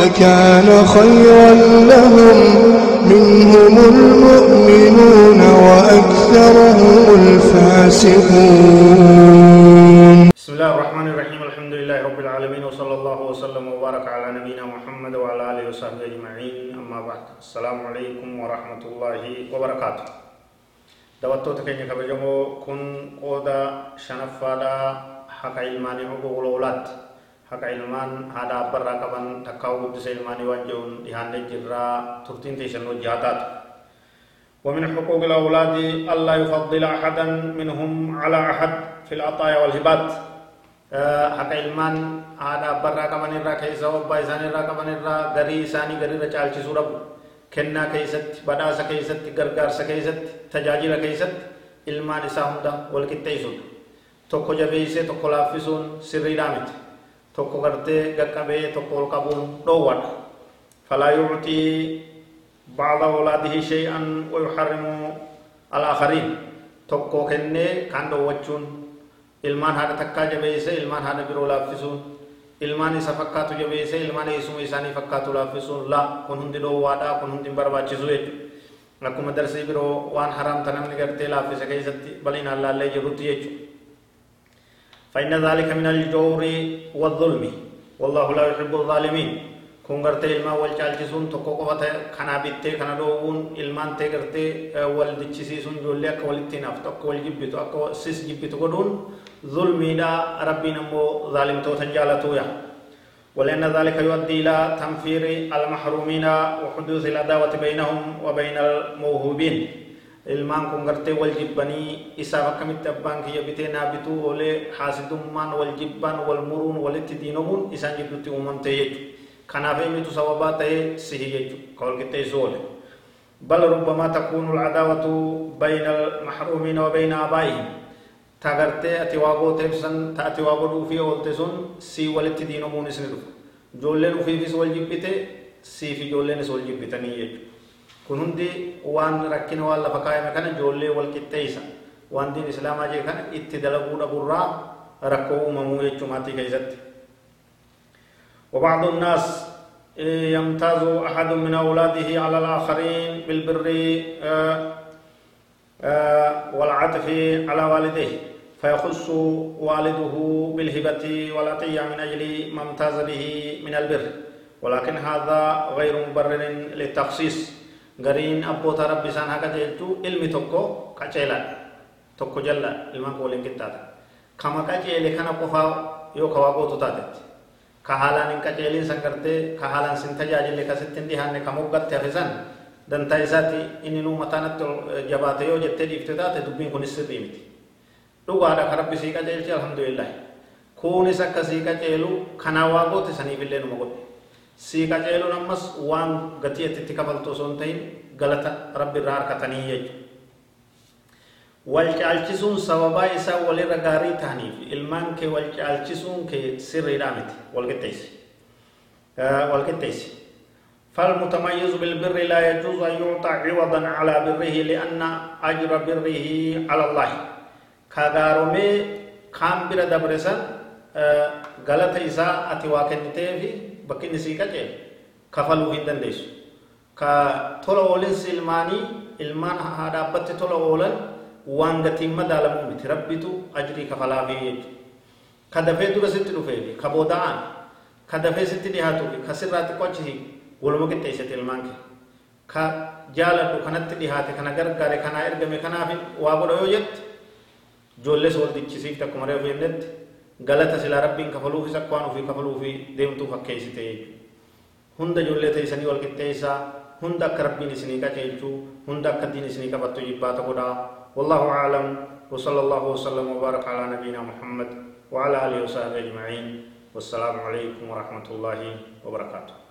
لكان خيرا لهم. منهم المؤمنون وأكثرهم الفاسقون. بسم الله الرحمن الرحيم. الحمد لله رب العالمين وصلى الله وسلم وبارك على نبينا محمد وعلى آله وصحبه أجمعين. أما بعد السلام عليكم ورحمة الله وبركاته. دواتو تكيني كبجمو كن قودا شنفادا حق علماني حقوق الأولاد. حق علمان هذا برا كبن تكاو قدس علماني وانجون إهان جرا ترتين تيشنو جهاتات ومن حقوق الأولاد ألا يفضل أحدا منهم على أحد في العطايا والهبات haqa ilmaan haadha abbarraa qaban irraa keessa abbaa isaanii irraa qaban irraa garii isaanii garirra caalchisuu dhabu kennaa keessatti badhaasa keessatti gargaarsa keessatti tajaajila keessatti ilmaan isaa hunda wal qixxeessuudha tokko jabeessee tokko laaffisuun sirriidhaa miti tokko gartee gaqqabee tokko ol qabuun dhoowwadha falaa yuutii bacda awlaadihi shay'an wayuxarrimu alaakhariin tokko kennee kaan dhoowwachuun ilmaan haadha takkaa jabeesse ilmaan haadha biroo laaffisuun ilmaan isa fakkaatu jabeesse ilmaan eessuma isaanii fakkaatu laaffisuun la kun hundi dhoowwaadha kun hundi hin barbaachisu jechuudha akkuma darsii biroo waan haraamta namni gartee laaffise keessatti bal'inaan laallee jirrutti jechuudha. فإن ذلك من الجور والظلم والله لا يحب الظالمين kun gartee ilmaan wal caalchisuun tokko qofata kanaa bittee kana dhoowwuun ilmaan ta'e gartee wal dichisiisuun ijoollee akka walitti hinaaftu akka wal jibbitu akka sis jibbitu godhuun zulmiidha rabbiin ammoo zaalimtoota jaalatuuya ولأن ذلك يؤدي إلى تنفير المحرومين وحدوث العداوة بينهم وبين الموهوبين ilmaan kun gartee wal jibbanii isaaf akkamitti abbaan kiyya bitee naa bituu oolee haasidummaan wal jibbaan wal muruun walitti diinomuun isaan jidduutti uumamte jechuudha. kanaaf eenyutu sababaa ta'ee sihi jechuudha ka wal qixxeessuu oole bal rubbamaa takuunu alcadaawatu bayna almaxruumiina wa bayna aabaa'ihim ta gartee ati waa gooteef san ta ati waa godhuufii oolte sun sii walitti diinomuunis ni dhufa ijoolleen ufiifis kun hundi waan rakkina waan lafa kaayame kana ijoollee wal qixxeessa waan diin islaamaa jee kana itti dalaguu dhaburraa rakkoo uumamuu jechuu maatii keessatti وبعض الناس يمتاز أحد من أولاده على الآخرين بالبر والعطف على والديه فيخص والده بالهبة والعطية من أجل ما امتاز به من البر ولكن هذا غير مبرر للتخصيص غرين أبو ربي سان هكا جيتو علمي توكو كاچيلا توكو جلا علما قولين كتاتا كما كاچيلي كان قفا يو ka haalaan hin qaceelin san gartee ka haalaan sin tajaajille kasitti hin dhihaanne ka moggatte hafisan dantaa isaatti inni nuu mataanatti jabaate yoo jettee dhiifte taate dubbiin kunis sirrii miti dhugaadha ka rabbi sii qaceelchi alhamdulillah kunis akka sii qaceelu kanaa waa goote saniifillee numa godhe itti kafaltu osoo hin ta'in galata rabbi irraa harkatanii jechuudha wal caalchisuun sababaa isaa walirra gaarii ta'aniif ilmaan kee wal caalchisuun kee sirriidhaa miti wal qixxeessi wal qixxeessi فالمتميز بالبر لا يجوز أن يعطى عوضا على بره لأن أجر بره على الله كغارمي كان galata isaa ati waa kenniteefi bakki inni sii qaceelu kafaluu hin dandeessu. Ka tola oolinsi ilmaanii ilmaan haadhaabbatti tola oolan waan gatiin madaalamuu miti rabbitu ajrii kafalaafii jechuudha. Ka dafee dura sitti dhufeefi ka booda'an ka dafee sitti dhiyaatuufi ka sirraa xiqqoachisi waluma qixxeessite ilmaan kee. Ka jaaladhu kanatti dhiyaate kana gargaare kanaa ergame kanaaf waa godha yoo jette ijoollee sooldichisiifte akkuma reefu jennetti. Galata silaa rabbiin kafaluufis akka waan ofii kafaluufi deemtuu fakkeessite jechuudha hunda ijoollee teessanii wal qixxeessaa hunda akka rabbiin isinii qaceelchuu hunda akka diin isinii qabattu jibbaata godhaa والله أعلم وصلى الله وسلم وبارك على نبينا محمد وعلى آله وصحبه أجمعين والسلام عليكم ورحمة الله وبركاته